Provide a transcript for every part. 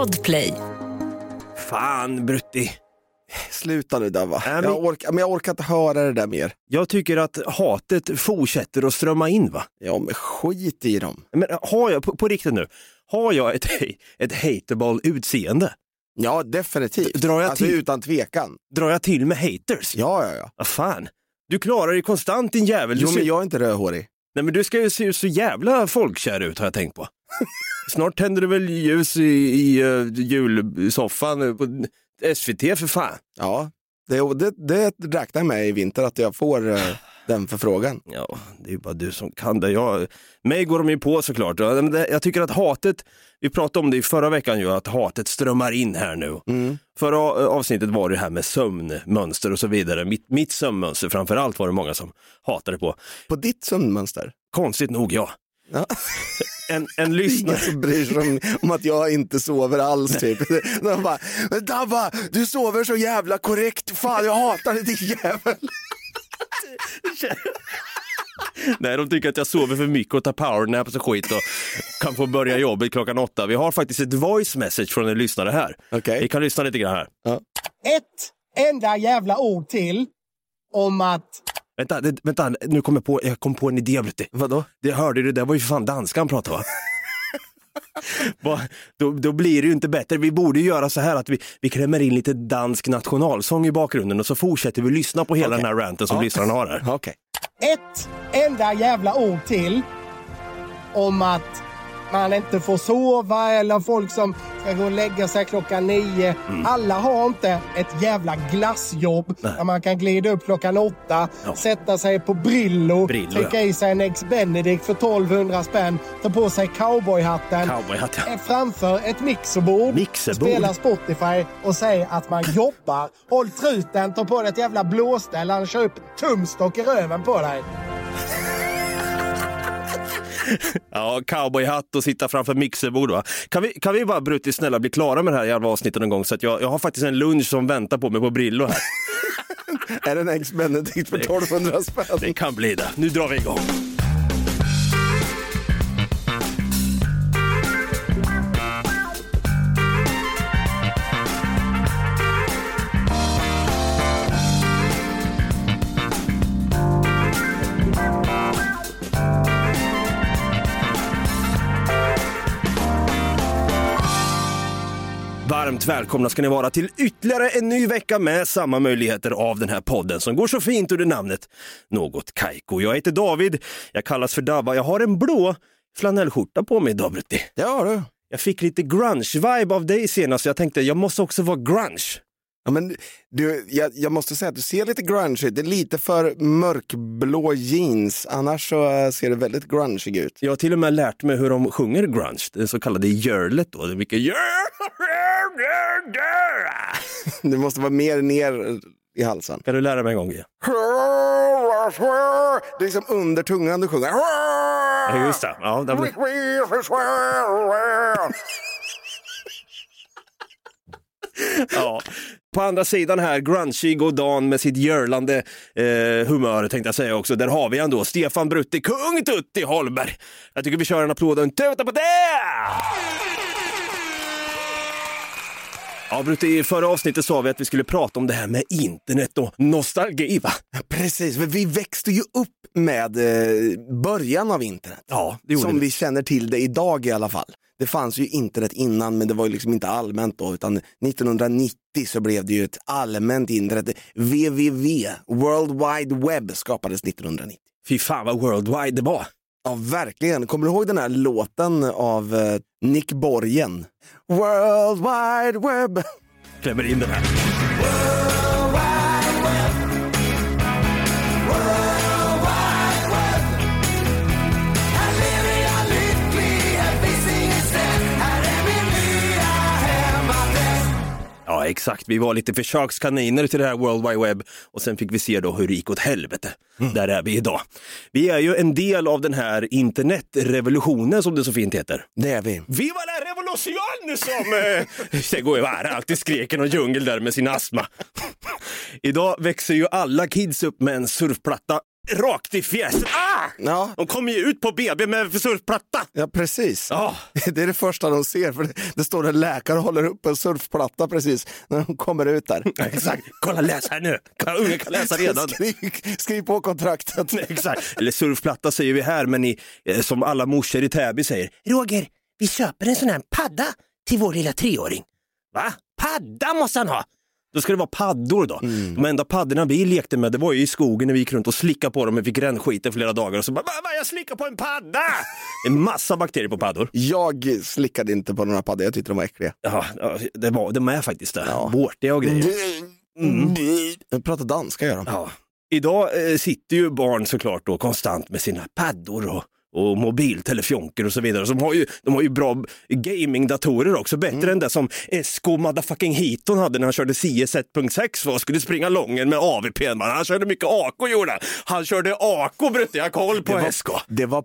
Podplay. Fan Brutti. Sluta nu Dava. Men- Jag, orkar, men jag orkar inte höra det där mer. Jag tycker att hatet fortsätter att strömma in va? Ja men skit i dem. Men har jag, på, på riktigt nu, har jag ett, ett hateable utseende? Ja definitivt. Drar jag alltså till- utan tvekan. Drar jag till med haters? Ja ja ja. Vad fan? Du klarar dig konstant din jävel. Jo ser- men jag är inte rödhårig. Nej men du ska ju se så jävla folkkär ut har jag tänkt på. Snart tänder du väl ljus i, i uh, julsoffan eh, på SVT för fan. Ja, det, det, det räknar jag med i vinter att jag får Uh den förfrågan. Ja, det är bara du som kan det. Jag, mig går de ju på såklart. Jag tycker att hatet, vi pratade om det i förra veckan ju, att hatet strömmar in här nu. Mm. Förra eh, avsnittet var det här med sömnmönster och så vidare. Mitt, mitt sömnmönster framför allt var det många som hatade på. På ditt sömnmönster. Konstigt nog ja. Ja. En, en Ingen lyssnare, som bryr sig om, om att jag inte sover alls typ. De bara, "Men Dabba, du sover så jävla korrekt, fan jag hatar dig din jävel. nej de tycker att jag sover för mycket och tar powernaps och skit och kan få börja jobbet klockan åtta. Vi har faktiskt ett voice message från en lyssnare här. Okej. Vi kan lyssna lite grann här. ett enda jävla ord till om att Vänta, det, vänta, nu kom jag på, jag kom på en idé. Vadå? Det hörde du, det var ju för fan danskan pratade va? Då, då blir det ju inte bättre. Vi borde ju göra så här att vi, vi klämmer in lite dansk nationalsång i bakgrunden och så fortsätter vi lyssna på hela Okej. den här ranten som Ja. lyssnaren har här. Okej. ett enda jävla ord till om att man inte får sova eller folk som ska gå och lägga sig klockan nio. Mm. Alla har inte ett jävla glassjobb där man kan glida upp klockan åtta, Ja. sätta sig på Brillo, Brillo, trycka i sig en Ex Benedict för 1200 spänn, ta på sig cowboyhatten, Cowboyhatt, ja. är framför ett mixerbord, Mixerbord. spelar Spotify och säger att man jobbar. Håll truten, ta på dig ett jävla blåställ, han kör upp tumstock i röven på dig. Ja, cowboyhatt och sitta framför mixerbord va. Kan vi, kan vi bara Brutti snälla bli klara med det här jävla avsnittet någon gång så att jag, jag har faktiskt en lunch som väntar på mig på Brillo här. Är det en Ex Benedict för 1200 spänn? Det kan bli det. Nu drar vi igång. Varmt välkomna ska ni vara till ytterligare en ny vecka med samma möjligheter av den här podden som går så fint under namnet Något Kaiko. Jag heter David, jag kallas för Dabba, jag har en blå flanellskjorta på mig idag Brutti. Ja du. Jag fick lite grunge-vibe av dig senast så jag tänkte jag måste också vara grunge. Ja, men du, jag, jag måste säga att du ser lite grunge ut. Det är lite för mörkblå jeans. Annars så eh, ser det väldigt grungeig ut. Jag har till och med lärt mig hur de sjunger grunge, det så kallade görlet då. Det är mycket. Det måste vara mer ner i halsen. Kan du lära mig en gång igen? Det är liksom under tungan du sjunger. Ja, just det. Ja, det blir... Ja. På andra sidan här, grungeig och Dan med sitt görlande eh, humör tänkte jag säga också. Där har vi ändå Stefan Brutti, kung Tutti Holmberg. Jag tycker vi kör en applåd och en tuta på det! Ja, Brutti, i förra avsnittet sa vi att vi skulle prata om det här med internet och nostalgi, va? Precis, för vi växte ju upp med eh, början av internet. Ja, det gjorde Som vi. vi känner till det idag i alla fall. Det fanns ju internet innan men det var ju liksom inte allmänt då utan 1990 så blev det ju ett allmänt internet. www, World Wide Web skapades 1990. Fy fan vad worldwide det var. Ja, verkligen. Kommer du ihåg den här låten av eh, Nick Borgen? World Wide Web. Klämmer in den här. Ja, exakt. Vi var lite försökskaniner till det här World Wide Web och sen fick vi se då hur det gick åt helvete. Där är vi idag. Vi är ju en del av den här internetrevolutionen som det så fint heter. Det är vi. Viva la revolution som eh, Che Guevara alltid skrek i någon djungel där med sin astma. Idag växer ju alla kids upp med en surfplatta rakt i fjäset. Ah! Ja, De kommer ju ut på BB med surfplatta. ja precis. Ja. Det är det första de ser, för det, det står en läkare och håller upp en surfplatta precis när de kommer ut där. Exakt. Kolla, läs här nu. Ungen kan läsa redan. Skriv, skriv på kontraktet. Exakt. Eller surfplatta säger vi här, men i, eh, som alla morsor i Täby säger. Roger, vi köper en sån här padda till vår lilla treåring. Va? Padda måste han ha! Då ska det vara paddor då. De enda paddorna vi lekte med det var ju i skogen när vi gick runt och slickade på dem och fick rännskit i flera dagar och så bara, "Va, va, jag slickar på en padda! En massa bakterier på paddor. Jag slickade inte på några paddor, jag tyckte de var äckliga. Ja, det var, de är faktiskt det. Ja. Vårtiga och grejer. Mm. Jag pratar danska gör de. Ja. Idag eh, sitter ju barn såklart då konstant med sina paddor och, och mobiltelefonker och så vidare. Så de, har ju, de har ju bra gamingdatorer också, bättre än det som Esko motherfucking Heaton hade när han körde CS 1.6 och skulle springa lången med AVP. Man. Han körde mycket AK gjorde han. Han körde AK Brutte, jag koll på Det var, Esko. det var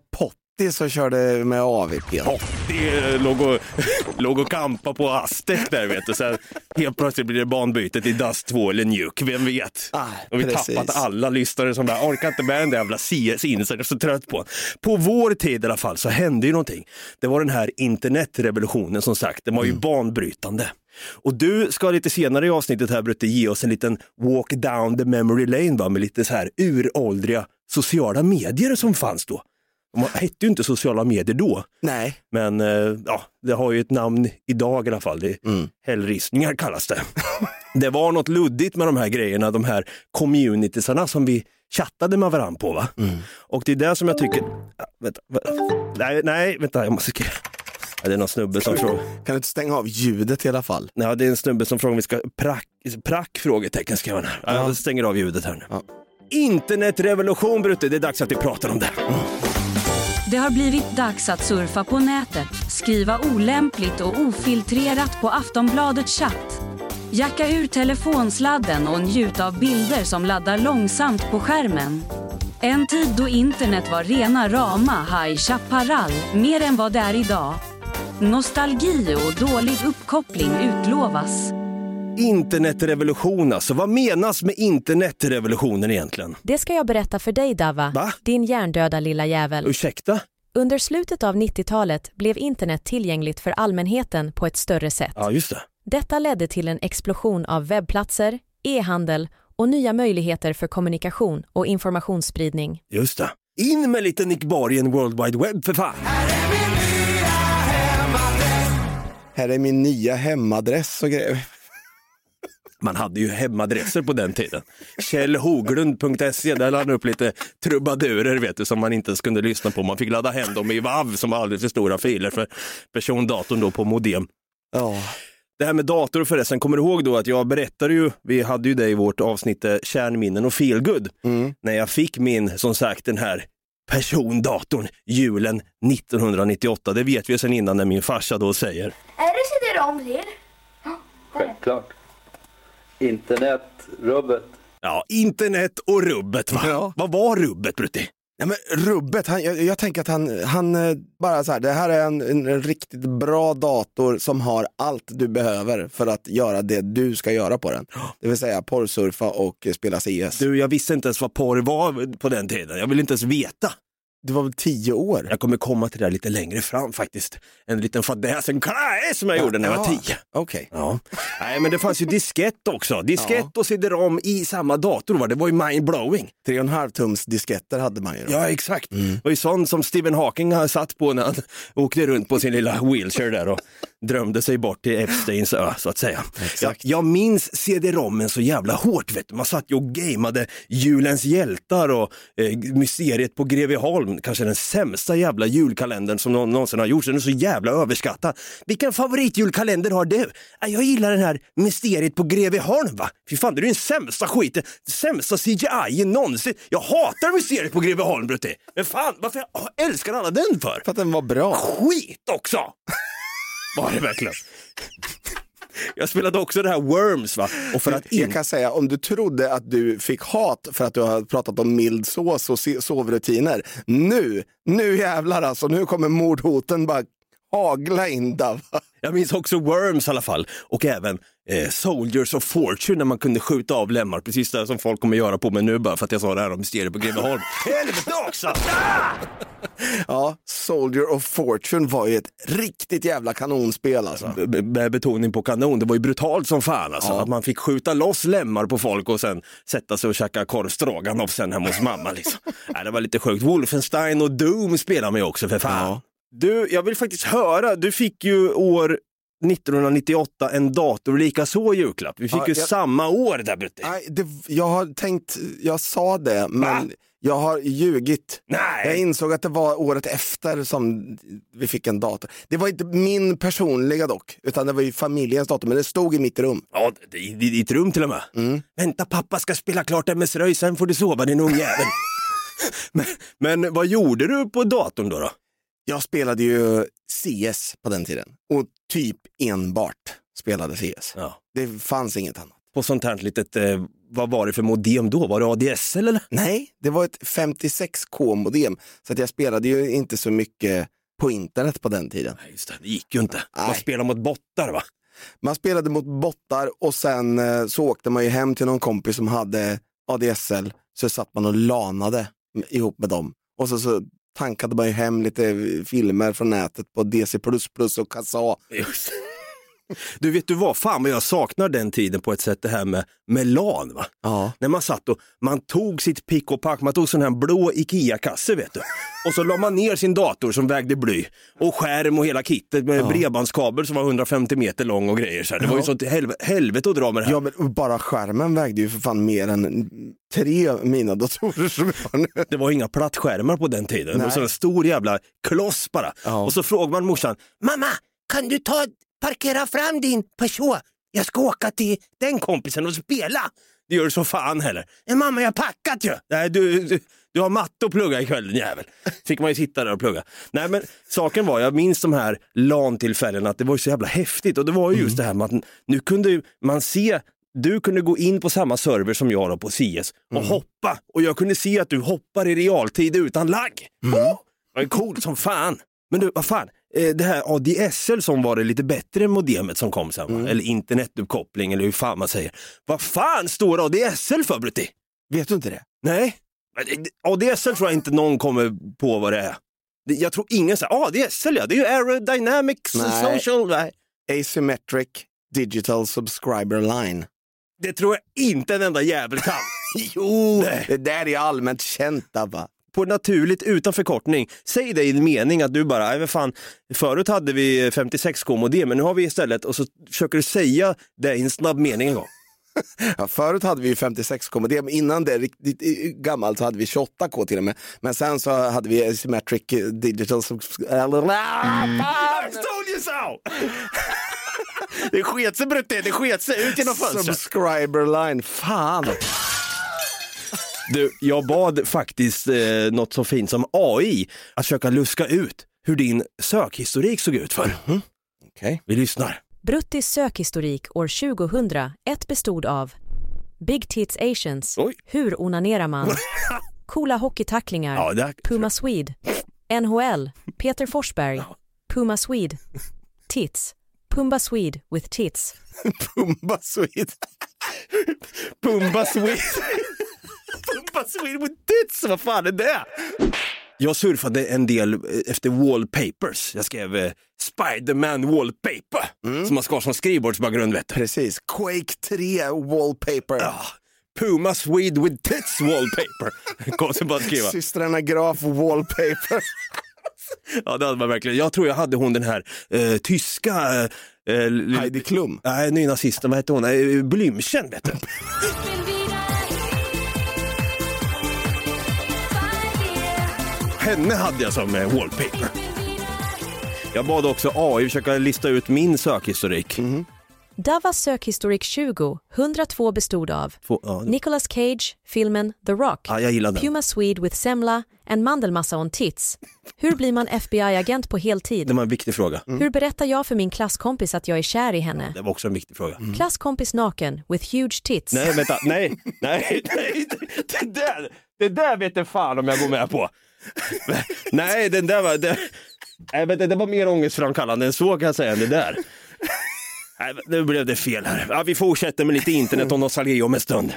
Potti som körde med AVP. Ja, det låg och, låg och kampa på Aztec där vet du. Sen helt plötsligt blir det banbyte till Dust 2 eller Nuke, vem vet? Ah, och vi precis. tappat alla lyssnare som bara orkar inte med den där jävla CS-insen, jag är så trött på den." På vår tid i alla fall så hände ju någonting. Det var den här internetrevolutionen som sagt, den var ju Mm. banbrytande. Och du ska lite senare i avsnittet här Brutte ge oss en liten walk down the memory lane va? med lite så här uråldriga sociala medier som fanns då. De hette ju inte sociala medier då, Nej, men eh, ja, det har ju ett namn idag i alla fall. Det, Mm. Hällristningar kallas det. det var något luddigt med de här grejerna, de här communitiesarna som vi chattade med varandra på. Va? Mm. Och det är det som jag tycker... Ja, vänta. Nej, nej, vänta, jag måste skriva. Ja, det är någon snubbe som frågar. kan du inte stänga av ljudet i alla fall? Ja, det är en snubbe som frågar om vi ska prack, prack frågetecken skrev han. Ja, jag stänger av ljudet här nu. Ja. Internetrevolution Brutte, det är dags att vi pratar om det. Det har blivit dags att surfa på nätet, skriva olämpligt och ofiltrerat på Aftonbladets chatt. Jacka ur telefonsladden och njut av bilder som laddar långsamt på skärmen. En tid då internet var rena rama High Chaparral, mer än vad det är idag. Nostalgi och dålig uppkoppling utlovas. Internetrevolution alltså, vad menas med internetrevolutionen egentligen? Det ska jag berätta för dig Dava, Va? din hjärndöda lilla jävel. Ursäkta? Under slutet av 90-talet blev internet tillgängligt för allmänheten på ett större sätt. Ja, just det. Detta ledde till en explosion av webbplatser, e-handel och nya möjligheter för kommunikation och informationsspridning. Just det. In med lite Nick Borgen World Wide Web för fan! Här är min nya hemadress och grejer. Man hade ju hemadresser på den tiden. Kjellhoglund.se, där laddade man upp lite trubadurer vet du, som man inte ens kunde lyssna på. Man fick ladda hem dem i WAV som var alldeles för stora filer för persondatorn då på modem. Ja, Det här med dator förresten, kommer du ihåg då att jag berättade ju, vi hade ju det i vårt avsnitt eh, kärnminnen och feelgood, när jag fick min, som sagt, den här persondatorn julen 1998. Det vet vi sedan innan när min farsa då säger. Är det CD-ROM till? Självklart. Internet, rubbet. Ja, internet och rubbet va? Ja. Vad var rubbet Brutti? Nej, men rubbet, han, jag, jag tänker att han, han eh, bara så här, det här är en, en, en riktigt bra dator som har allt du behöver för att göra det du ska göra på den. Det vill säga porrsurfa och spela CS. Du, Du, jag visste inte ens vad porr var på den tiden. Jag ville inte ens veta. Var väl tio år? Jag kommer komma till det lite längre fram faktiskt. En liten fadäs, en kaj som jag gjorde när jag var Ja, tio. Okej. Ja. Nej, men det fanns ju diskett också. Diskett och CD-ROM i samma dator. Va? Det var ju mind-blowing. Tre och en halv tums disketter hade man ju. Då. Ja, exakt. Det var ju sånt som Stephen Hawking har satt på när han åkte runt på sin lilla wheelchair där och drömde sig bort till Epsteins ö, så att säga. Jag, jag minns CD-ROMen så jävla hårt. Vet du. Man satt ju och gameade Julens hjältar och eh, Mysteriet på Greveholm. Kanske den sämsta jävla julkalendern som någon någonsin har gjorts. Den är så jävla överskattad. Vilken favoritjulkalender har du? "Ah, Jag gillar den här Mysteriet på Greveholm. Va? Fy fan, det är den sämsta skiten. Sämsta CGI någonsin. Jag hatar Mysteriet på Greveholm, Brutti. Men fan, varför älskar alla den för? För att den var bra. skit också! Var det verkligen? Jag spelade också det här Worms va? Och för att Jag in... kan säga, om du trodde att du fick hat för att du har pratat om mild sås och sovrutiner. Nu, nu jävlar alltså, nu kommer mordhoten bara hagla in Dava. Jag minns också Worms i alla fall och även eh, Soldiers of Fortune när man kunde skjuta av lemmar, precis det som folk kommer göra på mig nu bara för att jag sa det här om mysteriet på Greveholm. Helvete också! Ah! Ja, Soldier of Fortune var ju ett riktigt jävla kanonspel alltså. B- Med betoning på kanon, det var ju brutalt som fan alltså. Ja. Att man fick skjuta loss lemmar på folk och sen sätta sig och käka korv stroganoff sen hemma hos mamma liksom. Nej, det var lite sjukt. Wolfenstein och Doom spelar man ju också för fan. Ja. Du, jag vill faktiskt höra, du fick ju år 1998 en dator lika så julklapp. Vi fick Ja, ju jag- samma år där Brutti. Nej, det, jag har tänkt, jag sa det, men Va? Jag har ljugit. Jag Nej! insåg att det var året efter som vi fick en dator. Det var inte min personliga dock, utan det var ju familjens dator, men det stod i mitt rum. Ja, i ditt rum till och med. Mm. Vänta, pappa ska spela klart MS Röj, sen får du sova din ungjävel. men, men vad gjorde du på datorn då? då? Jag spelade ju CS på den tiden och typ enbart spelade CS. Ja. Det fanns inget annat. På sånt här litet, eh, vad var det för modem då? Var det ADSL eller? Nej, det var ett 56k-modem, så att jag spelade ju inte så mycket på internet på den tiden. Nej, just det, det gick ju inte. Man Nej. spelar mot bottar va? Man spelade mot bottar och sen eh, så åkte man ju hem till någon kompis som hade ADSL, så satt man och lanade ihop med dem. Och så, så tankade man ju hem lite filmer från nätet på DC++ och Kazaa. Du vet du vad, fan vad jag saknar den tiden på ett sätt det här med, med LAN va? Ja. När man satt och man tog sitt pick och pack, man tog sån här blå IKEA-kasse vet du. Och så la man ner sin dator som vägde bly och skärm och hela kittet med bredbandskabel som var 150 meter lång och grejer. Så här. Det var ju sånt helv- helvete att dra med det här. ja, men bara skärmen vägde ju för fan mer än tre mina datorer som jag har nu. Det var inga plattskärmar på den tiden. Det var Nej. en stor jävla kloss bara. Ja. Och så frågade man morsan, mamma kan du ta, parkera fram din Peugeot? Jag ska åka till den kompisen och spela. Det gör du så fan heller. "Nej, mamma jag har packat ju. Nej, du, du, du har matte att plugga ikväll din jävel. Fick man ju sitta där och plugga. Nej men saken var, jag minns de här LAN-tillfällena att det var ju så jävla häftigt och det var ju just det här med att nu kunde man se du kunde gå in på samma server som jag då på CS och hoppa och jag kunde se att du hoppar i realtid utan lagg. Oh, det var coolt som fan. Men du, vad fan, det här ADSL som var det lite bättre modemet som kom sen, va? eller internetuppkoppling eller hur fan man säger. Vad fan står ADSL för Brutti? Vet du inte det? Nej, det- ADSL tror jag inte någon kommer på vad det är. Jag tror ingen säger ADSL ja, det är ju Aerodynamics Nej. Social. Nej. Asymmetric Digital Subscriber Line. Det tror jag inte en enda jävel kan. Jo, det där är allmänt känt Dabba. På naturligt utan förkortning. Säg det i en mening att du bara, nej fan, förut hade vi 56k modem men nu har vi istället och så försöker du säga det i en snabb mening en gång. Ja, förut hade vi ju 56k modem, innan det riktigt eh, gammalt så hade vi 28k till och med. Men sen så hade vi Digital Subscriber... I told you so! det sket sig Brutte, det sket sig ut genom fönstret. Subscriber line, fan. Du, jag bad faktiskt eh, något så fint som AI att försöka luska ut hur din sökhistorik såg ut för. Okej. Vi lyssnar. Bruttis sökhistorik år 2001 bestod av Big Tits Asians, Oj. Hur onanerar man? Coola hockeytacklingar, Ja, det Puma Swede, NHL, Peter Forsberg, Puma Swede, Tits, Pumba Swede with tits. Pumba Swede. Pumba Swede. Pumba Swede with tits, vad fan är det? Jag surfade en del eh, efter wallpapers. Jag skrev eh, Spiderman wallpaper, som man ska ha som skrivbordsbakgrund vet du. Precis. Quake 3 wallpaper. Ja. Puma Swede with tits wallpaper. Bara skriva. Systrarna Graf wallpaper. Ja, det hade man verkligen. Jag tror jag hade hon den här eh, tyska... Eh, l- Heidi Klum. Nej, nynazisten, vad hette hon? Eh, Blümchen, vet du. Henne hade jag som eh, wallpaper. Jag bad också AI försöka lista ut min sökhistorik. Davas sökhistorik 20, 102 bestod av Få, ja, Nicolas Cage, filmen The Rock, ja, jag gillar den. Puma Swede with semla, en mandelmassa on tits. Hur blir man FBI-agent på heltid? Det var en viktig fråga. Hur berättar jag för min klasskompis att jag är kär i henne? Det var också en viktig fråga. Klasskompis naken with huge tits. Nej, vänta, nej, nej, nej, det där, det där vet jag fan om jag går med på. Nej, den där var, det, Nej, men det, det var mer ångestframkallande än så kan jag säga, än det där. Nej, nu blev det fel här. Ja, vi fortsätter med lite internet och nostalgi om en stund.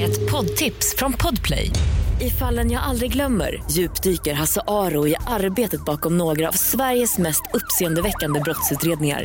Ett poddtips från Podplay. I fallen jag aldrig glömmer djupdyker Hasse Aro i arbetet bakom några av Sveriges mest uppseendeväckande brottsutredningar.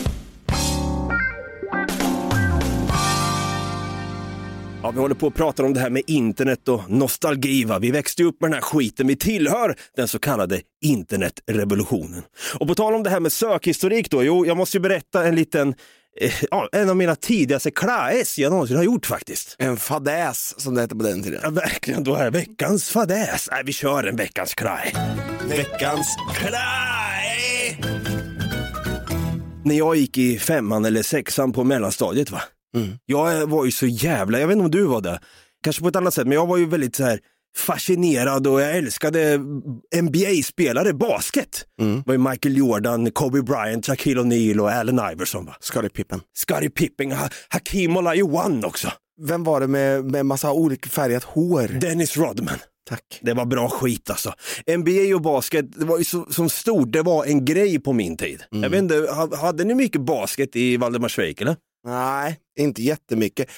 Ja, vi håller på att prata om det här med internet och nostalgi. Va? Vi växte upp med den här skiten. Vi tillhör den så kallade internetrevolutionen. Och på tal om det här med sökhistorik då, jo, jag måste ju berätta en liten eh, Ja, en av mina tidigaste klaes jag någonsin har gjort faktiskt. En fadäs som det hette på den tiden. Ja, verkligen, då är det veckans fadäs. Nej, vi kör en veckans klaj. Veckans klaj! När jag gick i femman eller sexan på mellanstadiet, va? Jag var ju så jävla, jag vet inte om du var det, kanske på ett annat sätt, men jag var ju väldigt så här fascinerad och jag älskade NBA-spelare, basket. Det var ju Michael Jordan, Kobe Bryant, Shaquille O'Neal och Allen Iverson. Va? Scottie Pippen. Scottie Pippen, ha Hakim Olajuwon också. Vem var det med, med massa olika färgat hår? Dennis Rodman. Tack. Det var bra skit alltså. NBA och basket, det var ju så, som stort, det var en grej på min tid. Jag vet inte, ha- hade ni mycket basket i Valdemarsvik eller? Nej, inte jättemycket.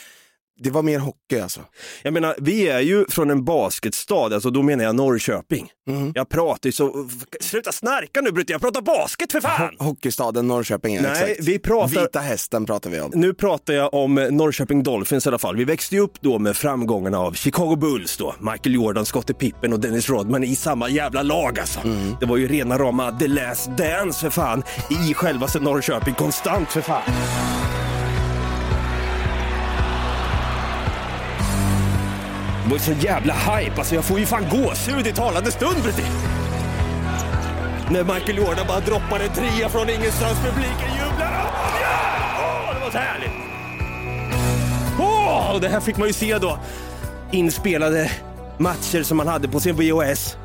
Det var mer hockey alltså. Jag menar, vi är ju från en basketstad, alltså då menar jag Norrköping. Jag pratar ju så, sluta snarka nu Brutte, jag pratar basket för fan! Hockeystaden Norrköping, ja, Nej, exakt. vi pratar- Vita hästen pratar vi om. Nu pratar jag om Norrköping Dolphins i alla fall. Vi växte ju upp då med framgångarna av Chicago Bulls då, Michael Jordan, Scottie Pippen och Dennis Rodman i samma jävla lag alltså. Det var ju rena rama The Last Dance för fan i självaste Norrköping konstant för fan. Det var ju sån jävla hype, alltså jag får ju fan gåshud i talande stund Brutti. När Michael Jordan bara droppar en trea från ingenstans, publiken jublar. Åh, ja! Åh, det var så härligt. Åh, och det här fick man ju se då. Inspelade matcher som man hade på sin VHS.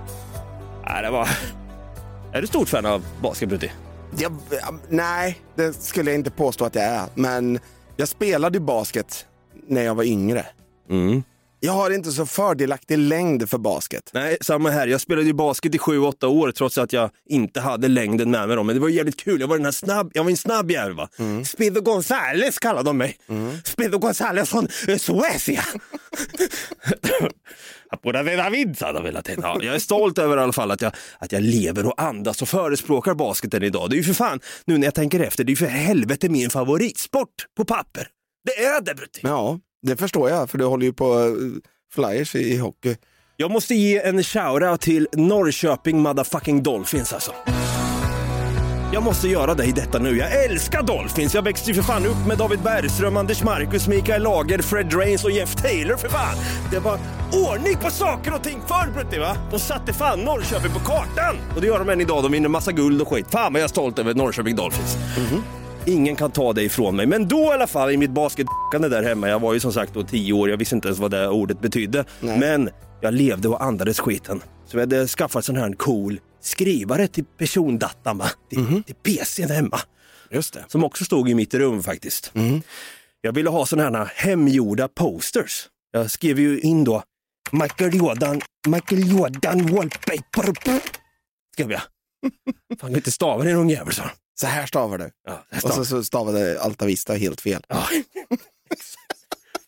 Ja, det var... Är du stort fan av basket, Brutti? Jag, ja, nej, det skulle jag inte påstå att jag är. Men jag spelade ju basket när jag var yngre. Mm. Jag har inte så fördelaktig längd för basket. Nej, samma här. Jag spelade ju basket i 7-8 år trots att jag inte hade längden med mig. Då. Men det var jävligt kul. Jag var, den här snabb, jag var en snabb jävel. Va? Spido Gonzales kallade de mig. Spido Gonzales från eh, Suecia. Apura de David sa de hela tiden. Ja, jag är stolt över i alla fall att jag, att jag lever och andas och förespråkar basketen idag. Det är ju för fan, nu när jag tänker efter, det är ju för helvete min favoritsport på papper. Det är det Brutti. Ja, det förstår jag, för du håller ju på eh, Flyers i hockey. Jag måste ge en shoutout till Norrköping motherfucking Dolphins alltså. Jag måste göra det i detta nu. Jag älskar Dolphins. Jag växte ju för fan upp med David Bergström, Anders Marcus, Mikael Lager, Fred Drains och Jeff Taylor för fan. Det var ordning på saker och ting förr Brutti va? De satte fan Norrköping på kartan. Och det gör de än idag. De vinner massa guld och skit. Fan vad jag är stolt över Norrköping Dolphins. Ingen kan ta det ifrån mig. Men då i alla fall i mitt basketbackande där hemma, jag var ju som sagt då tio år, jag visste inte ens vad det ordet betydde. Nej. Men jag levde och andades skiten. Så vi hade skaffat sån här cool skrivare till persondatan? Till, till PCn hemma. Just det. Som också stod i mitt rum faktiskt. Jag ville ha såna här hemgjorda posters. Jag skrev ju in då Michael Jordan, Michael Jordan wallpaper. Skrev jag. Fan, kan inte stava din ungjävel så. Så här stavar du. Ja, här Och så, så stavade Altavista helt fel. Ja.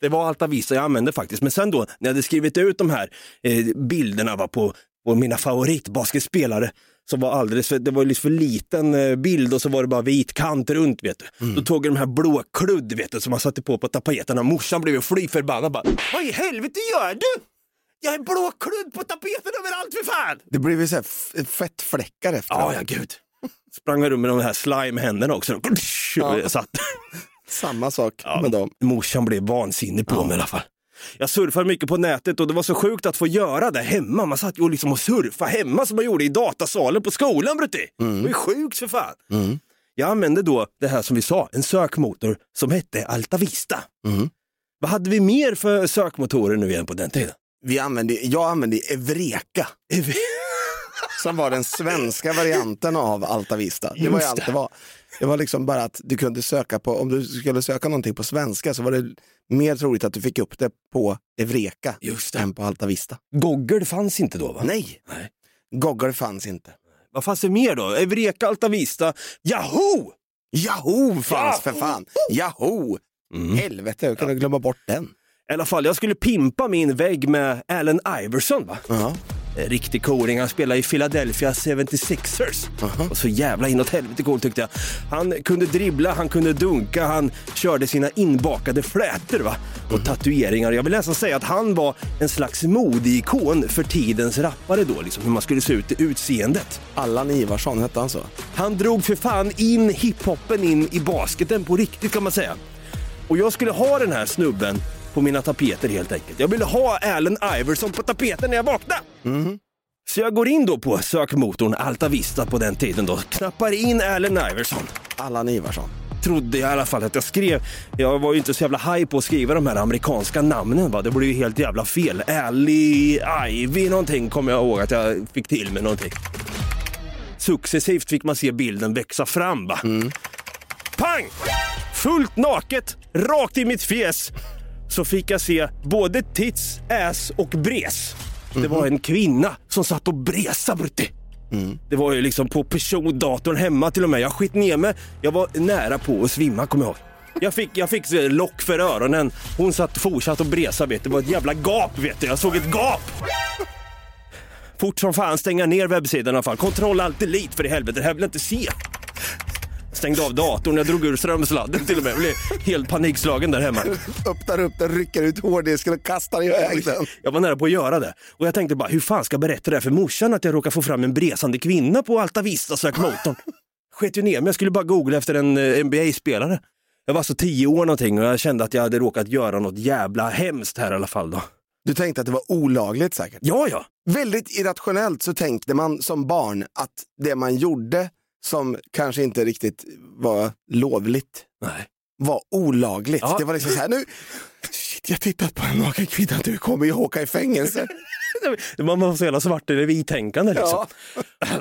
Det var Alta Vista jag använde faktiskt. Men sen då, när jag hade skrivit ut de här eh, bilderna va, på, på mina favoritbasketspelare, som var alldeles för, det var lite för liten eh, bild och så var det bara vit kant runt. Vet du. Då tog jag de här blå kludd vet du, som man satte på på tapeterna. Morsan blev fly förbannad. Bara, Vad i helvete gör du? Jag är blå kludd på tapeten överallt för fan! Det blev ju så här fettfläckar efter. Ja, ja gud. Sprang jag runt med de här slime-händerna också. Ja. Satt. Samma sak Ja, med dem. Morsan blev vansinnig på mig i alla fall. Jag surfade mycket på nätet och det var så sjukt att få göra det hemma. Man satt ju och liksom och surfa hemma som man gjorde i datasalen på skolan Brutti. Det var ju sjukt för fan. Jag använde då det här som vi sa, en sökmotor som hette Alta Vista. Mm. Vad hade vi mer för sökmotorer nu igen på den tiden? Vi använde, jag använde Evreka. Som var den svenska varianten av Alta Vista. Det var ju allt det. var. Det var liksom bara att du kunde söka på, om du skulle söka någonting på svenska så var det mer troligt att du fick upp det på Evreka Just det. än på Alta Vista. Google fanns inte då va? Nej, Nej. Google fanns inte. Vad fanns det mer då? Evreka, Alta Vista, Yahoo! Yahoo fanns för fan! Yahoo! Helvete, jag kunde glömma bort den. I alla fall, jag skulle pimpa min vägg med Allen Iverson va? Ja. En Riktig cooling, han spelade i Philadelphia 76ers. Och så jävla inåt helvete cool tyckte jag. Han kunde dribbla, han kunde dunka, han körde sina inbakade flätor va? och tatueringar. Jag vill nästan säga att han var en slags modeikon för tidens rappare då, liksom hur man skulle se ut i utseendet. Allan Ivarsson hette han så? Han drog för fan in hiphopen in i basketen på riktigt kan man säga. Och jag skulle ha den här snubben på mina tapeter helt enkelt. Jag ville ha Allen Iverson på tapeten när jag vaknade. Så jag går in då på sökmotorn Alta Vista på den tiden då, knappar in Allen Iverson. Allan Ivarsson. Trodde jag i alla fall att jag skrev. Jag var ju inte så jävla high på att skriva de här amerikanska namnen va. Det blev ju helt jävla fel. Ali, Ivy någonting kommer jag ihåg att jag fick till med någonting. Successivt fick man se bilden växa fram va. Pang! Fullt naket, rakt i mitt fjes. Så fick jag se både tits, ass och bres. Det var en kvinna som satt och bresa brutti. Det var ju liksom på persondatorn hemma till och med. Jag skit ner mig. Jag var nära på att svimma kommer jag ihåg. Jag fick, jag fick lock för öronen. Hon satt fortsatt och bresa vet du. Det var ett jävla gap vet du. Jag såg ett gap. Fort som fan stänga ner webbsidan i alla fall. Kontroll alt delete för i helvete. Det här vill jag inte se. Stängde av datorn, jag drog ur strömsladden till och med. Jag blev helt panikslagen där hemma. Öppnar upp den, rycker ut hårddisken och kastar iväg den. Jag var nära på att göra det. Och jag tänkte bara, hur fan ska jag berätta det här för morsan att jag råkar få fram en bresande kvinna på Alta Vista sökmotorn? Sket ju ner mig, jag skulle bara googla efter en eh, NBA-spelare. Jag var så tio år någonting och jag kände att jag hade råkat göra något jävla hemskt här i alla fall då. Du tänkte att det var olagligt säkert? Ja, ja. Väldigt irrationellt så tänkte man som barn att det man gjorde som kanske inte riktigt var lovligt Nej. var olagligt. Ja. Det var liksom så här, nu, shit, jag tittat på en naken kvinna, du kommer ju åka i fängelse. Man var så jävla svart eller vittänkande liksom.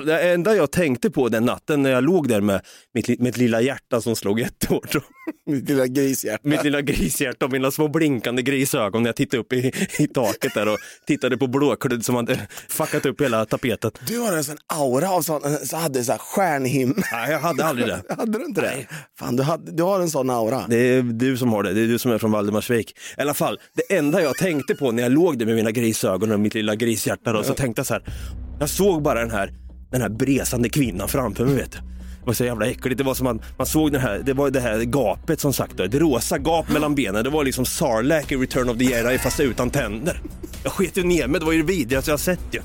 Det enda jag tänkte på den natten när jag låg där med mitt, mitt lilla hjärta som slog jättehårt. Mitt lilla grishjärta. Mitt lilla grishjärta och mina små blinkande grisögon när jag tittade upp i, i taket där och tittade på blåkludd som hade fuckat upp hela tapeten. Du har en sån aura av sån, så hade så här stjärnhimmel. Nej, jag hade aldrig det. Hade du inte det? Fan, du, hade, du har en sån aura. Det är du som har det, det är du som är från Valdemarsvik. I alla fall, det enda jag tänkte på när jag låg där med mina grisögon och mitt lilla grishjärta då, så tänkte jag så här. Jag såg bara den här, den här bresande kvinnan framför mig vet du. Det var så jävla äckligt. Det var som att man såg den här, det var det här gapet som sagt, då, det rosa gap mellan benen. Det var liksom Sarlacc i Return of the Jedi fast utan tänder. Jag sket ju ner mig, det var ju det vidrigaste jag sett ju.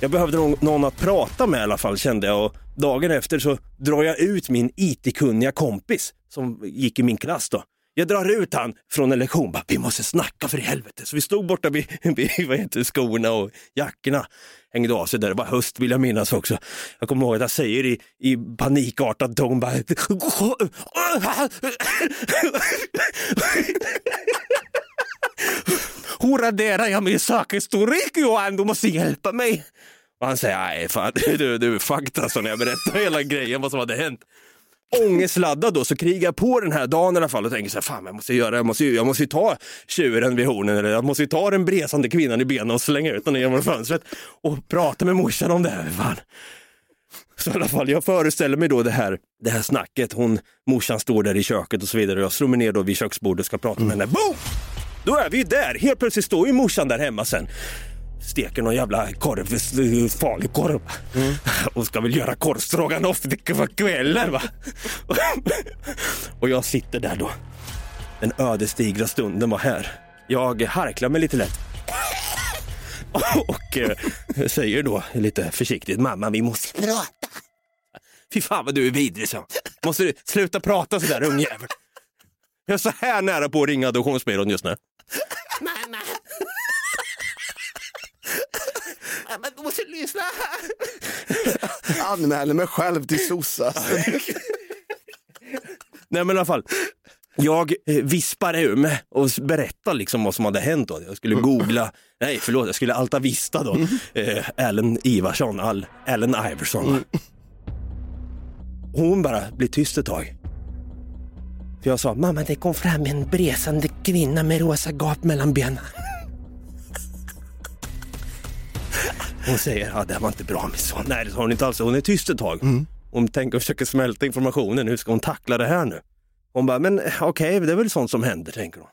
Jag behövde någon, någon att prata med i alla fall kände jag och dagen efter så drar jag ut min IT-kunniga kompis som gick i min klass då. Jag drar ut han från en lektion, bara, vi måste snacka för i helvete. Så vi stod borta vid, vid vad heter, skorna och jackorna. Hängde av sig där, det var höst vill jag minnas också. Jag kommer ihåg att jag säger i, i panikartad ton bara... Hur raderar jag min sakhistorik Johan? Du måste hjälpa mig. Och han säger, nej fan du, du är fucked alltså när jag berättar hela grejen vad som hade hänt. Ångestladdad då så krigar jag på den här dagen i alla fall och tänker så här, fan jag måste göra, jag måste, jag måste ju ta tjuren vid hornen eller jag måste ju ta den bresande kvinnan i benen och slänga ut den genom fönstret och prata med morsan om det här. Fan. Så i alla fall, jag föreställer mig då det här, det här snacket. Hon, morsan står där i köket och så vidare och jag slår mig ner då vid köksbordet och ska prata med henne. Boom! Då är vi ju där. Helt plötsligt står ju morsan där hemma sen. Steker någon jävla korv, farlig korv. Och ska väl göra korvstroganoff på kvällen va. och jag sitter där då. Den ödesdigra stunden var här. Jag harklar mig lite lätt. Och eh, säger då lite försiktigt, mamma vi måste prata. Fy fan vad du är vidrig så. Måste du sluta prata sådär ungjävel. Jag är så här nära på att ringa adoptionsbyrån just nu. Mamma! Mamma, du måste lyssna. Anmäler mig själv till sossas. Nej men i alla fall. Jag eh, vispar ur mig och berättar liksom vad som hade hänt. Då. Jag skulle googla, nej förlåt, jag skulle alta vista då. Eh, Allen Ivarsson, Al, Allen Iverson. Hon bara blir tyst ett tag. För jag sa, mamma det kom fram en bresande kvinna med rosa gap mellan benen. Hon säger, ja det här var inte bra min son. Nej det sa hon inte alls, hon är tyst ett tag. Hon tänker och försöker smälta informationen, hur ska hon tackla det här nu? Hon bara, men eh, okej, det är väl sånt som händer, tänker hon.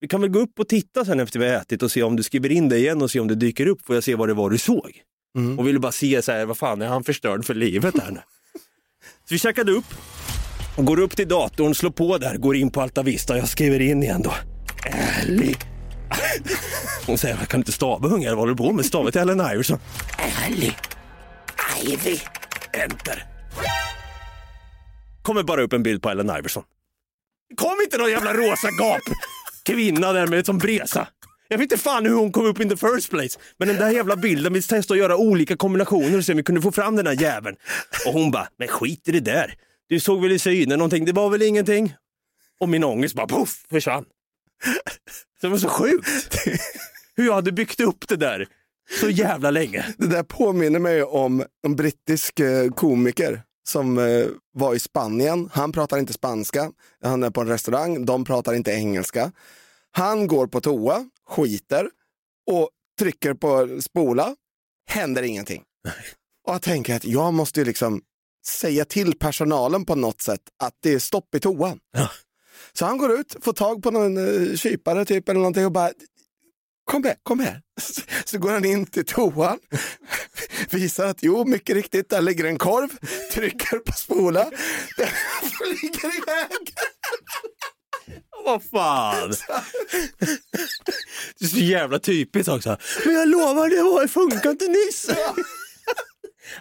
Vi kan väl gå upp och titta sen efter vi har ätit och se om du skriver in det igen och se om det dyker upp, får jag se vad det var du såg. Mm. Och ville bara se så här, vad fan är han förstörd för livet här nu? Så vi checkade upp, och går upp till datorn, slår på där, går in på Alta Vista, jag skriver in igen då. Ärlig. Hon säger, jag kan inte stava ungar, vad håller du på med? Stava till Ellen Iverson. Ärlig. Ivy. Enter. Kommer bara upp en bild på Ellen Iverson. Kom inte någon jävla rosa gap kvinna där med som bresa. Jag vet inte fan hur hon kom upp in the first place. Men den där jävla bilden, vi testade att göra olika kombinationer och se om vi kunde få fram den här jäveln. Och hon bara, men skit i det där. Du såg väl i synen någonting, det var väl ingenting. Och min ångest bara poff, försvann. Det var så sjukt. Hur jag hade byggt upp det där så jävla länge. Det där påminner mig om en brittisk eh, komiker som eh, var i Spanien. Han pratar inte spanska. Han är på en restaurang. De pratar inte engelska. Han går på toa, skiter och trycker på spola. Händer ingenting. Och jag tänker att jag måste liksom säga till personalen på något sätt att det är stopp i toan. Ja. Så han går ut, får tag på någon uh, kypare typ eller någonting och bara kom här, kom här. Så går han in till toan, visar att jo, mycket riktigt, där ligger en korv, trycker på spola, den flyger iväg. Vad fan. Det är så jävla typiskt också. Men jag lovar, det var, funkar inte nyss.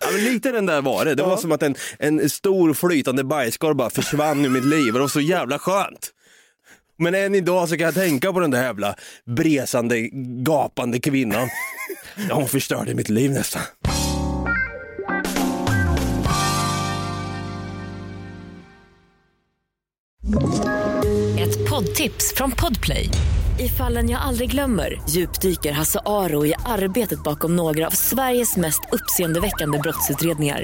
Ja, men lite den där var det. Det var som att en, en stor flytande bajskorv bara försvann ur mitt liv och det var så jävla skönt. Men än idag så kan jag tänka på den där jävla bresande, gapande kvinnan. Ja, hon förstörde mitt liv nästan. Ett poddtips från Podplay. I fallen jag aldrig glömmer djupdyker Hasse Aro i arbetet bakom några av Sveriges mest uppseendeväckande brottsutredningar.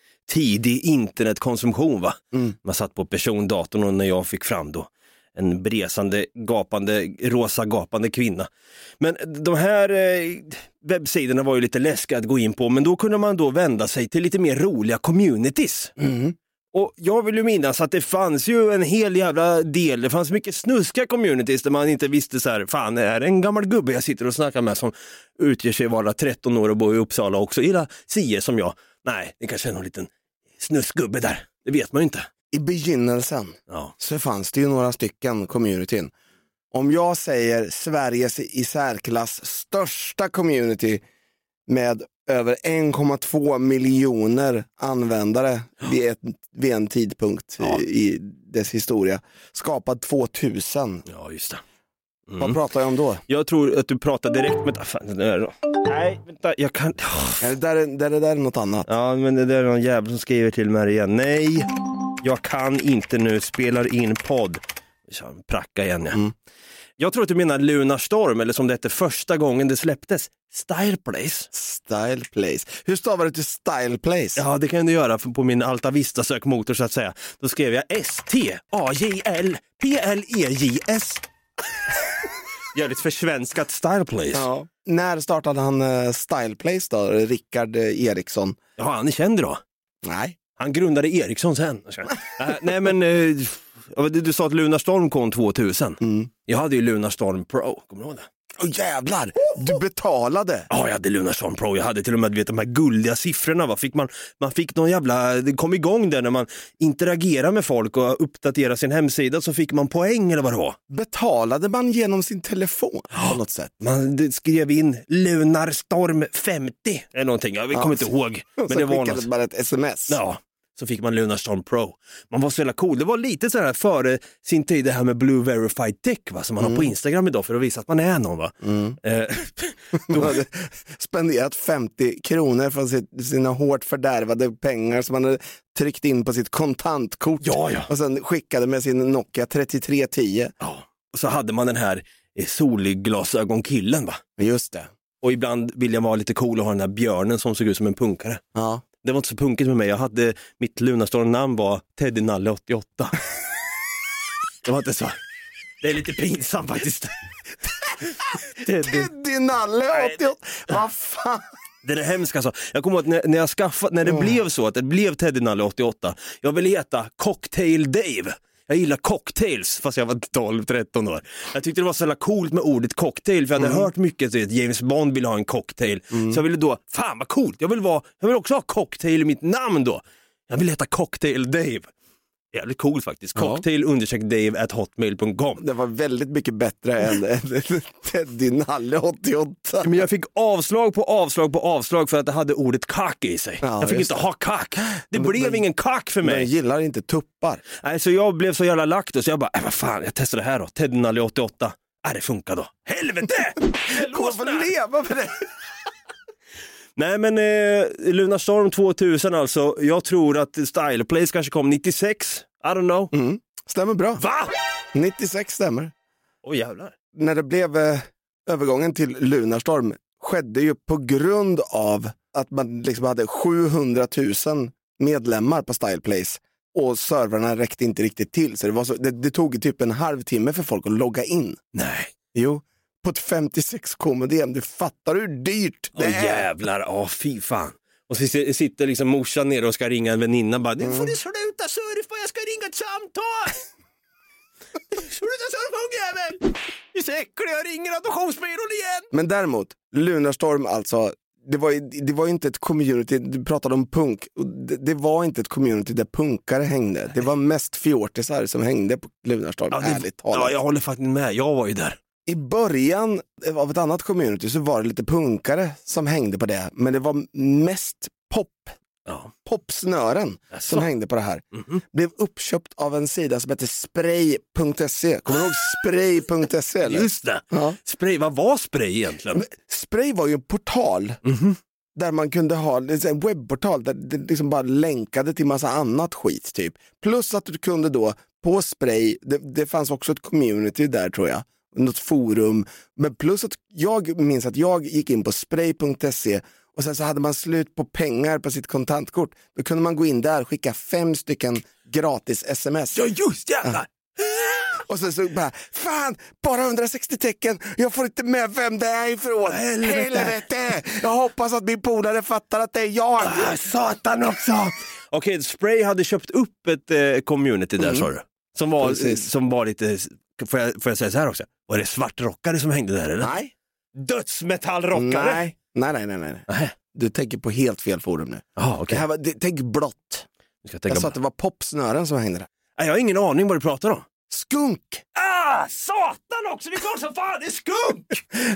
tidig internetkonsumtion. Va? Man satt på persondatorn och när jag fick fram då en bresande, gapande, rosa gapande kvinna. Men de här eh, webbsidorna var ju lite läskiga att gå in på, men då kunde man då vända sig till lite mer roliga communities. Och jag vill ju minnas att det fanns ju en hel jävla del, det fanns mycket snuskiga communities där man inte visste så här, fan är det en gammal gubbe jag sitter och snackar med som utger sig vara 13 år och bor i Uppsala och också gillar SIE som jag. Nej, det kanske är någon liten snuskgubbe där, det vet man ju inte. I begynnelsen Ja. så fanns det ju några stycken communityn. Om jag säger Sveriges i särklass största community med över 1,2 miljoner användare vid, ett, vid en tidpunkt Ja. i, i dess historia. Skapad 2000. Ja, just det. Vad pratar jag om då? Jag tror att du pratar direkt med... Fan, det då. Nej, vänta, jag kan... Är det där, det där är något annat? Ja, men det där är någon jävel som skriver till mig igen. Nej, jag kan inte nu, spelar in podd. Pracka igen ja. Jag tror att du menar Lunarstorm, eller som det hette första gången det släpptes, Style Place. Style Place. Hur stavar du till Style Place? Ja, det kan du göra på min Alta Vista sökmotor så att säga. Då skrev jag S-T-A-J-L-P-L-E-J-S. Jävligt försvenskat Style Place. Ja. Ja. När startade han uh, Style Place då? Rickard eh, Eriksson? han är känd då. Nej. Han grundade Ericsson sen. äh, nej men, eh, du, du sa att Lunarstorm kom 2000. Mm. Jag hade ju Lunarstorm Pro, kommer du ihåg det? Åh jävlar, du betalade. Ja, jag hade Lunarstorm Pro. Jag hade till och med vet, de här guldiga siffrorna. Va? Fick man, man fick någon jävla, det kom igång där när man interagerar med folk och uppdaterar sin hemsida så fick man poäng eller vad det var. Betalade man genom sin telefon på något sätt? Man skrev in Lunarstorm 50 eller någonting. Jag kommer inte ihåg. Men så det var något. bara ett sms. Ja, så fick man Lunarstorm Pro. Man var så jävla cool. Det var lite så här före sin tid det här med Blue Verified Tech va, som man har på Instagram idag för att visa att man är någon. Va? Eh, Man hade spenderat 50 kronor från sina hårt fördärvade pengar som man hade tryckt in på sitt kontantkort Ja, ja. och sen skickade med sin Nokia 3310. ja. Och så hade man den här eh, solglasögonkillen va. Just det. Och ibland ville jag vara lite cool och ha den här björnen som såg ut som en punkare. Ja. Det var inte så punkigt med mig. Jag hade, mitt Lunarstorm-namn var Teddy Nalle 88. det var inte så. Det är lite pinsamt faktiskt. Teddy. Teddy Nalle 88. Vad fan. Det är hemskt alltså. Jag kommer ihåg att när, när jag skaffade, när det blev så att det blev Teddy Nalle 88, jag ville heta Cocktail Dave. Jag gillar cocktails fast jag var 12-13 år. Jag tyckte det var så jävla coolt med ordet cocktail för jag hade hört mycket att James Bond ville ha en cocktail. Så jag ville då, fan vad coolt, jag vill, vara, jag vill också ha cocktail i mitt namn då. Jag vill heta Cocktail Dave. Jävligt coolt faktiskt. Cocktail understreck Dave at hotmail.com. Det var väldigt mycket bättre än Teddy Nalle 88. Men jag fick avslag på avslag på avslag för att det hade ordet kack i sig. Ja, jag fick inte det. ha kack. Det Men- blev men- ingen kack för Men mig. jag gillar inte tuppar. Nej, så jag blev så jävla lack då, så jag bara, äh, vad fan, jag testar det här då. Ted Nalle 88. Äh, det funkar då. Helvete! Kommer få leva med det. Nej men eh, Lunarstorm 2000 alltså, jag tror att Style Place kanske kom 96. I don't know. Mm. Stämmer bra. Va? 96 stämmer. Åh jävlar. När det blev eh, övergången till Lunarstorm skedde ju på grund av att man liksom hade 700 000 medlemmar på Styleplace och servrarna räckte inte riktigt till. Så det, var så, det, det tog typ en halvtimme för folk att logga in. Nej. Jo, på ett 56k modem. Du fattar hur dyrt det Åh är. jävlar, åh fy fan. Och så si- sitter liksom morsan nere och ska ringa en väninna bara, nu får du sluta surfa, jag ska ringa ett samtal. sluta surfa ungjävel! Det är så äckligt, jag ringer adoptionsbyrån igen. Men däremot, Lunarstorm alltså, det var, ju- det var inte ett community, du pratade om punk, det, det var inte ett community där punkare hängde. Det var mest fjortisar som hängde på Lunarstorm, Ja, det- ärligt talat. Ja, jag håller faktiskt med, jag var ju där. I början av ett annat community så var det lite punkare som hängde på det, men det var mest pop, Ja. popsnören Jaså? som hängde på det här. Mhm. Blev uppköpt av en sida som heter spray.se. Kommer du ihåg spray.se? Eller? Just det. Ja. Spray, vad var spray egentligen? Men Spray var ju en portal Mhm. där man kunde ha en webbportal där det liksom bara länkade till massa annat skit typ. Plus att du kunde då på Spray, det, det fanns också ett community där tror jag, något forum. Men plus att jag minns att jag gick in på spray.se och sen så hade man slut på pengar på sitt kontantkort. Då kunde man gå in där och skicka fem stycken gratis sms. Ja just jävlar! Och sen så bara, fan, bara 160 tecken, jag får inte med vem det är ifrån. Helvete! Jag hoppas att min polare fattar att det är jag. Ah, satan också! Okej, Spray hade köpt upp ett eh, community där sa du. Som var, Precis. som var lite, får jag, får jag säga så här också? Var det svartrockare som hängde där eller? Nej. Dödsmetallrockare? Nej. Nej, nej, nej, nej. Nej. Du tänker på helt fel forum nu. Ja, Det okej. här var, det, tänk blått. Jag Jag sa att det var popsnören som hängde där. Nej, Jag har ingen aning vad du pratar om. Skunk! Ah, satan också! Det är klart som fan det är skunk!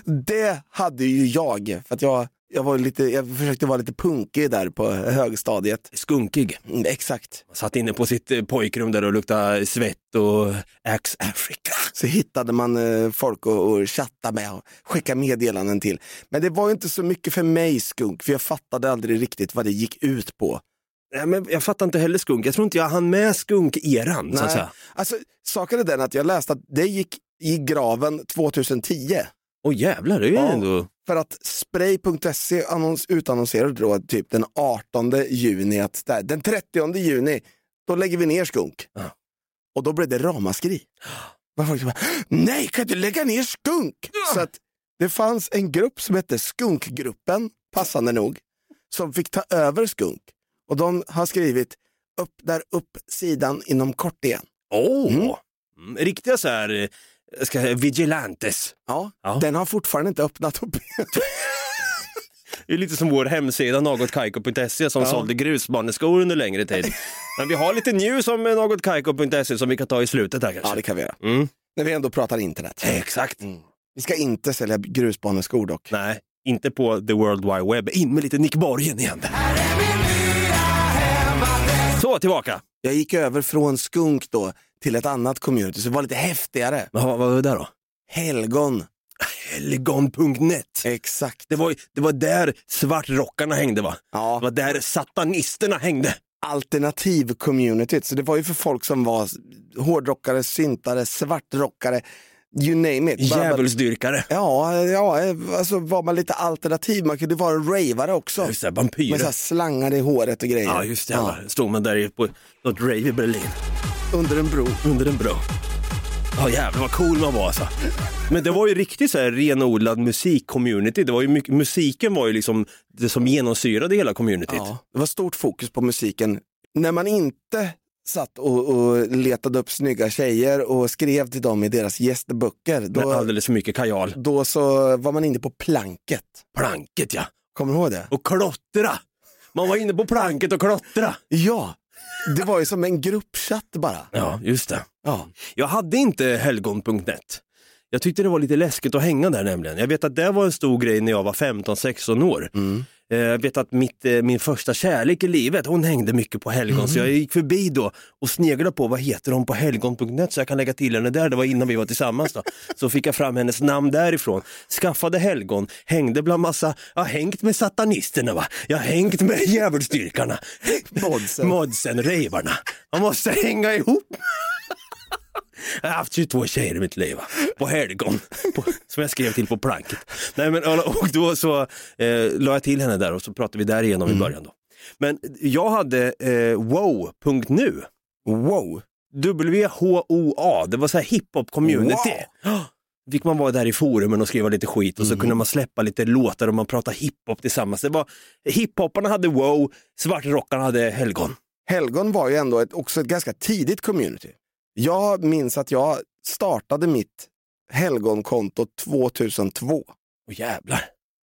Det hade ju jag, för att jag, jag, var lite, jag försökte vara lite punkig där på högstadiet. Skunkig. Mm, exakt. Satt inne på sitt eh, pojkrum där och luktade svett och Axe Africa. Så hittade man eh, folk att att chatta med och skicka meddelanden till. Men det var inte så mycket för mig skunk, för jag fattade aldrig riktigt vad det gick ut på. Nej, men jag fattar inte heller skunk. Jag tror inte jag hann med skunk-eran. Så att Nej. säga. Alltså, saken är den att jag läste att det gick i graven 2010. Åh jävlar, det är ju Ja. ändå... För att spray.se annons, utannonserade då typ den 18 juni att där, den 30 juni, då lägger vi ner skunk. Ja. Och då blev det ramaskri. Folk bara, Nej, kan du lägga ner skunk? Så att det fanns en grupp som hette Skunkgruppen, passande nog, som fick ta över skunk. Och de har skrivit upp där upp sidan inom kort igen. Åh! Mm. Mm. Riktiga så här ska säga, Vigilantes. Ja, Ja. den har fortfarande inte öppnat upp. Det är lite som vår hemsida nagotkaiko.se som Ja. sålde grusbaneskor under längre tid. Men vi har lite news om eh, nagotkaiko.se som vi kan ta i slutet här kanske. ja, det kan vi göra. Mm. När vi ändå pratar internet. Exakt. Vi ska inte sälja grusbaneskor dock. Nej, inte på the world wide web. In med lite Nick Borgen igen. Så, tillbaka. Jag gick över från skunk då till ett annat community, så det var lite häftigare. Vad var det där då? Helgon. Helgon.net. Exakt. Det var, det var där svartrockarna hängde va? Ja. Det var där satanisterna hängde. Alternativ-communityt, så det var ju för folk som var hårdrockare, syntare, svartrockare, you name it. Djävulsdyrkare. Ja, ja, alltså var man lite alternativ, man kunde vara en ravare också. Just det, Med så vampyrer. här slangar i håret och grejer. Ja, just det. Ja. Stod man där på något rave i Berlin. Under en bro. Under en bro. Ja jävlar vad cool man var alltså. Men det var ju riktigt så här renodlad musikcommunity. Det var ju mycket, musiken var ju liksom det som genomsyrade hela communityt. Ja, det var stort fokus på musiken. När man inte satt och, och letade upp snygga tjejer och skrev till dem i deras gästböcker, Med då, alldeles för mycket kajal. då så var man inne på planket. Planket ja. Kommer du ihåg det? Och klottra. Man var inne på planket och klottra. Ja, det var ju som en gruppchatt bara. Ja, just det. Ja. Jag hade inte helgon.net. Jag tyckte det var lite läskigt att hänga där nämligen. Jag vet att det var en stor grej när jag var 15-16 år. Eh, Jag vet att mitt, eh, min första kärlek i livet, hon hängde mycket på helgon så jag gick förbi då och sneglade på vad heter hon på helgon.net så jag kan lägga till henne där, det var innan vi var tillsammans då. Så fick jag fram hennes namn därifrån, skaffade helgon, hängde bland massa, jag har hängt med satanisterna va, jag har hängt med djävulsdyrkarna, Modsen. modsen, revarna. Man måste hänga ihop. Jag har haft 22 tjejer i mitt liv, va? på helgon, på, som jag skrev till på planket. Nej, men, och då så eh, la jag till henne där och så pratade vi där igenom i början. Då. Men jag hade eh, wow.nu, Wow. W-H-O-A, det var så här hiphop community. Fick man vara där i forumen och skriva lite skit och så kunde man släppa lite låtar och man pratade hiphop tillsammans. Det var, hiphopparna hade wow, svartrockarna hade helgon. Helgon var ju ändå ett, också ett ganska tidigt community. Jag minns att jag startade mitt helgonkonto 2002. Åh jävlar.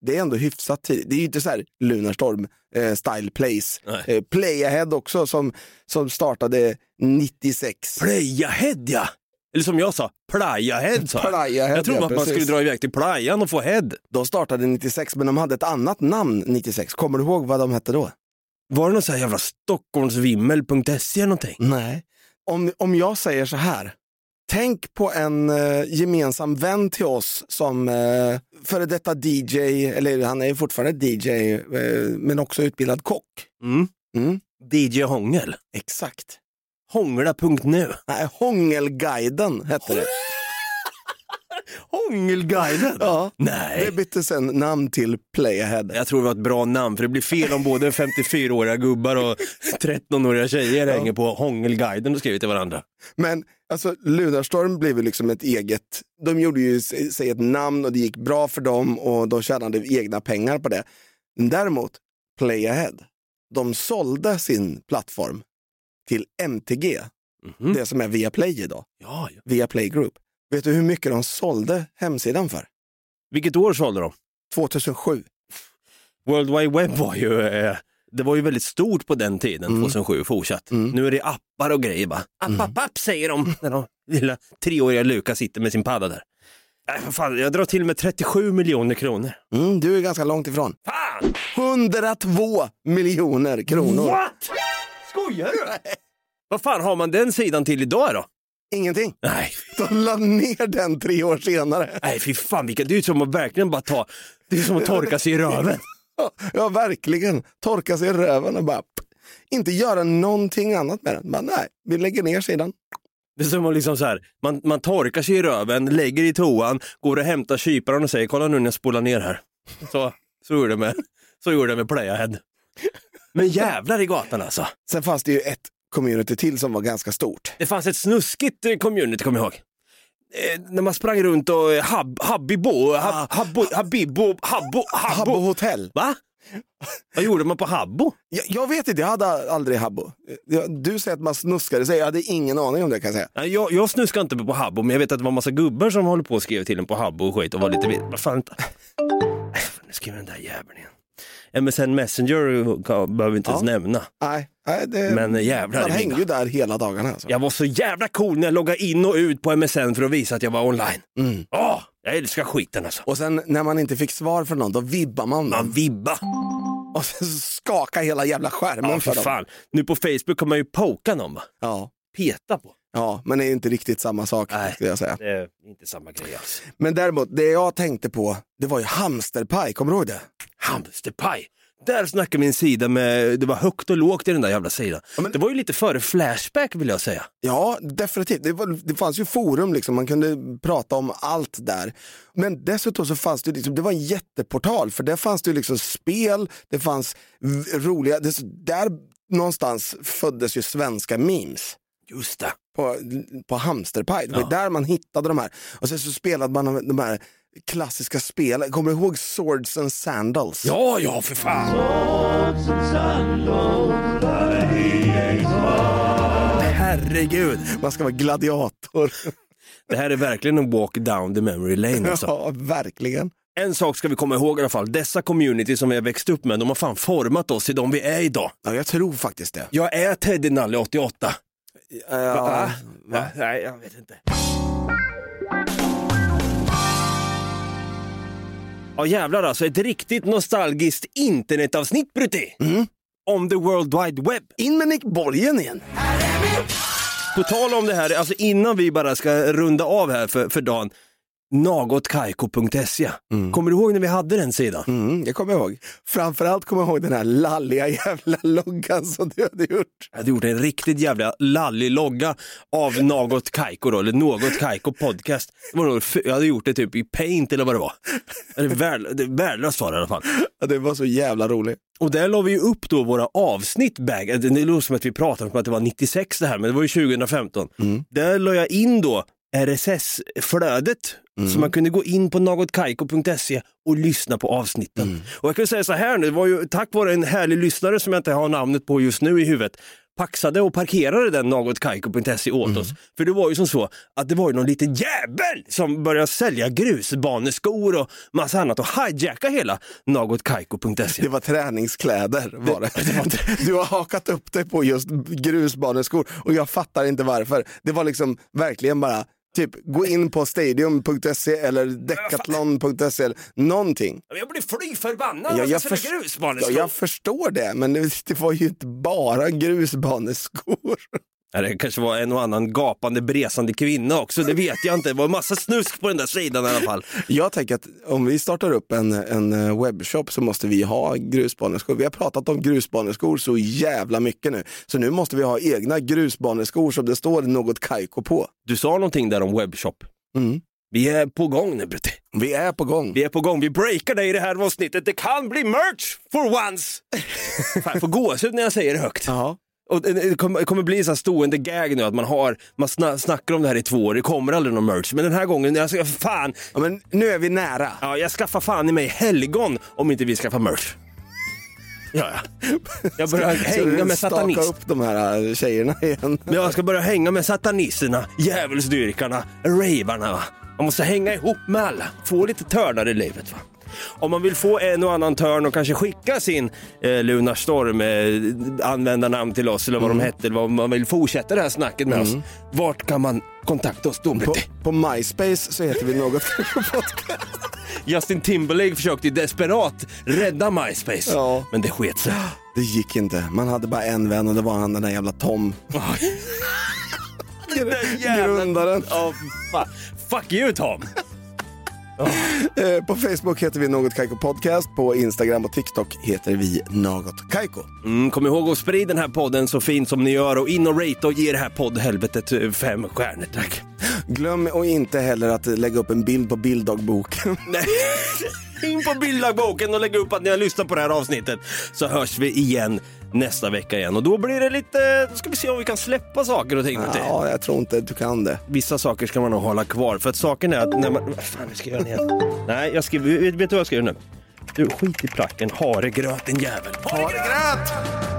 Det är ändå hyfsat tidigt. Det är ju inte så här Lunarstorm eh, style plays. Nej. Eh, Playahead också som, som startade 96. Playahead ja! Eller som jag sa, playahead sa jag. Playahead, Jag trodde ja, att man precis. skulle dra iväg till playan och få head. De startade 96 men de hade ett annat namn 96. Kommer du ihåg vad de hette då? Var det någon sån här jävla stockholmsvimmel.se eller någonting? Nej. Om, om jag säger så här. Tänk på en eh, gemensam vän till oss som eh, före detta DJ, eller han är ju fortfarande DJ, eh, men också utbildad kock. Mm. Mm, DJ Hångel. exakt. Hångla.nu. Nej, Hångelguiden hette det. Hångelguiden? Ja, Nej. det bytte sen namn till Playahead. Jag tror det var ett bra namn för det blir fel om både 54-åriga gubbar och 13-åriga tjejer hänger på Hångelguiden och skriver till varandra. Men alltså Lunarstorm blev ju liksom ett eget, de gjorde ju sig ett namn och det gick bra för dem och de tjänade egna pengar på det. Men däremot, Playahead, de sålde sin plattform till MTG, Mhm. det som är Viaplay idag, Ja, ja. Viaplay Group. Vet du hur mycket de sålde hemsidan för? Vilket år sålde de? 2007. World Wide Web var ju, eh, det var ju väldigt stort på den tiden, Mm. 2007 fortsatt. Mm. Nu är det appar och grejer bara. App, app, app säger de när de lilla treåriga Lukas sitter med sin padda där. För fan, jag drar till med 37 miljoner kronor. Mm, du är ganska långt ifrån. Fan! 102 miljoner kronor. What? Skojar du? Vad fan har man den sidan till idag då? Ingenting. Nej, De la ner den tre år senare. nej fy fan, vilka, det är ju som att verkligen bara ta, det är som att torka sig i röven. Ja, verkligen. Torka sig i röven och bara inte göra någonting annat med den. Bara, nej, vi lägger ner sidan. Det är som att liksom så här, man, man torkar sig i röven, lägger i toan, går och hämtar kyparen och säger kolla nu när jag spolar ner här. Så, så gjorde jag med, så gjorde jag med Playahead. Men jävlar i gatan alltså. Sen fanns det ju ett community till som var ganska stort. Det fanns ett snuskigt eh, community, kommer jag ihåg. Eh, när man sprang runt och eh, hab, Habibo, hab, habbo, Habibbo, Habbo, Habbo Habbo. hotell. Va? Vad gjorde man på Habbo? Jag, jag vet inte, jag hade aldrig Habbo. Du säger att man snuskade sig, jag hade ingen aning om det kan jag säga. Nej, Jag, jag snuskar inte på Habbo, men jag vet att det var massa gubbar som håller på och skrev till en på Habbo och skit och var lite... Vad fan, Nu skriver den där jäveln igen. MSN Messenger behöver vi inte ens nämna. Nej, nej det, Men eh, jävlar man hängde min- ju där hela dagarna. Alltså. Jag var så jävla cool när jag loggade in och ut på MSN för att visa att jag var online. Mm. Åh, jag älskar skiten alltså. Och sen när man inte fick svar från någon, då vibbar man. Man vibba. Och sen så skakar hela jävla skärmen Ja, för för dem. Nu på Facebook kan man ju poka någon va? Ja. Peta på. ja, men det är inte riktigt samma sak Nej. skulle jag säga. Det är inte samma grej alls. Men däremot, det jag tänkte på, det var ju hamsterpaj, kommer du ihåg det? Hamsterpaj. Där snackar min sida med, det var högt och lågt i den där jävla sidan. men- Det var ju lite före Flashback vill jag säga. Ja, definitivt. Det, var, det fanns ju forum, liksom. man kunde prata om allt där. Men dessutom så fanns det, liksom, det var en jätteportal, för där fanns det liksom spel, det fanns roliga, det, där någonstans föddes ju svenska memes. Just det. på, på hamsterpaj. Det var Ja. där man hittade de här. Och sen så spelade man de här klassiska spelen. Kommer du ihåg Swords and Sandals? Ja, ja för fan. Herregud. Man ska vara gladiator. Det här är verkligen en walk down the memory lane alltså. ja, verkligen. En sak ska vi komma ihåg i alla fall. Dessa community som vi har växt upp med, de har fan format oss till de vi är idag. Ja, jag tror faktiskt det. Jag är Teddy Nalle 88. Ja, Va? va? Nej, jag vet inte. Ja jävlar alltså, ett riktigt nostalgiskt internetavsnitt Brutti. Om the world wide web. In med Nick Borgen igen. På tal om det här, alltså innan vi bara ska runda av här för, för dagen. Nagotkaiko.se. Kommer du ihåg när vi hade den sidan? Mm, jag kommer ihåg. Framförallt kommer jag ihåg den här lalliga jävla loggan som du hade gjort. Jag hade gjort en riktigt jävla lallig logga av Något Kaiko då, eller Något Kaiko podcast. Det var nog, f- jag hade gjort det typ i paint eller vad det var. Det är värd, det är värdelöst var det i alla fall. Ja, det var så jävla roligt. Och där la vi ju upp då våra avsnitt. Det låter som att vi pratade om att det var 96 det här, men det var ju 2015. Där la jag in då RSS-flödet. Så man kunde gå in på nagotkaiko.se och lyssna på avsnitten. Och jag kan säga så här nu, det var ju tack vare en härlig lyssnare som jag inte har namnet på just nu i huvudet, paxade och parkerade den nagotkaiko.se åt oss. För det var ju som så att det var ju någon liten jävel som började sälja grusbaneskor och massa annat och hijacka hela nagotkaiko.se. Det var träningskläder var det. Du har hakat upp dig på just grusbaneskor och jag fattar inte varför. Det var liksom verkligen bara typ gå in på stadium.se eller decathlon.se eller någonting. Jag blir fly förbannad Ja, ja, jag, förs- ja, jag förstår det, men det var ju inte bara grusbaneskor. Det kanske var en och annan gapande bresande kvinna också, det vet jag inte. Det var massa snusk på den där sidan i alla fall. Jag tänker att om vi startar upp en, en eh, webbshop så måste vi ha grusbaneskor. Vi har pratat om grusbaneskor så jävla mycket nu. Så nu måste vi ha egna grusbaneskor som det står något kajko på. Du sa någonting där om webbshop. Mm. Vi är på gång nu Brutti. Vi är på gång. Vi är på gång, vi breakar dig i det här avsnittet. Det kan bli merch for once! Fan, jag får gåshud när jag säger det högt. Ja. Och det- kommer, bli så här stående gag nu att man har, man sna, snackar om det här i två år, det kommer aldrig någon merch. Men den här gången, jag ska, fan, ja, men nu är vi nära. ja, jag skaffar fan i mig helgon om inte vi skaffar merch. Ja, ja. Jag börjar Ska hänga du med staka satanist. upp de här äh, tjejerna igen. Men jag ska börja hänga med satanisterna, djävulsdyrkarna, ravarna. Va? Man måste hänga ihop med alla, få lite törnar i livet. Va? Om man vill få en och annan törn och kanske skicka sin eh, Lunarstorm eh, användarnamn till oss eller vad de hette, eller vad man vill fortsätta det här snacket med oss. Vart kan man kontakta oss då? På, på MySpace så heter vi något podcast. Justin Timberlake försökte ju desperat rädda MySpace, Ja. men det sket sig. Det gick inte. Man hade bara en vän och det var han den där jävla Tom. Den jävla- Grundaren. Ja, fan. Fuck you Tom! Eh, på Facebook heter vi Något Kaiko Podcast. På Instagram och TikTok heter vi Något Kaiko. Mm, kom ihåg att sprida den här podden så fint som ni gör och in och rate och ge det här poddhelvetet eh, fem stjärnor tack. Glöm och inte heller att lägga upp en bild på bilddagboken. In på bilddagboken och lägg upp att ni har lyssnat på det här avsnittet så hörs vi igen nästa vecka igen och då blir det lite, då ska vi se om vi kan släppa saker och ting. Ja. Ja, jag tror inte du kan det. Vissa saker ska man nog hålla kvar för att saken är att när man, vad fan nu ska jag göra igen. Nej, jag skriver, vet, du vad jag skriver nu? Du, skit i placken. Ha det gröt din jävel. Ha det gröt!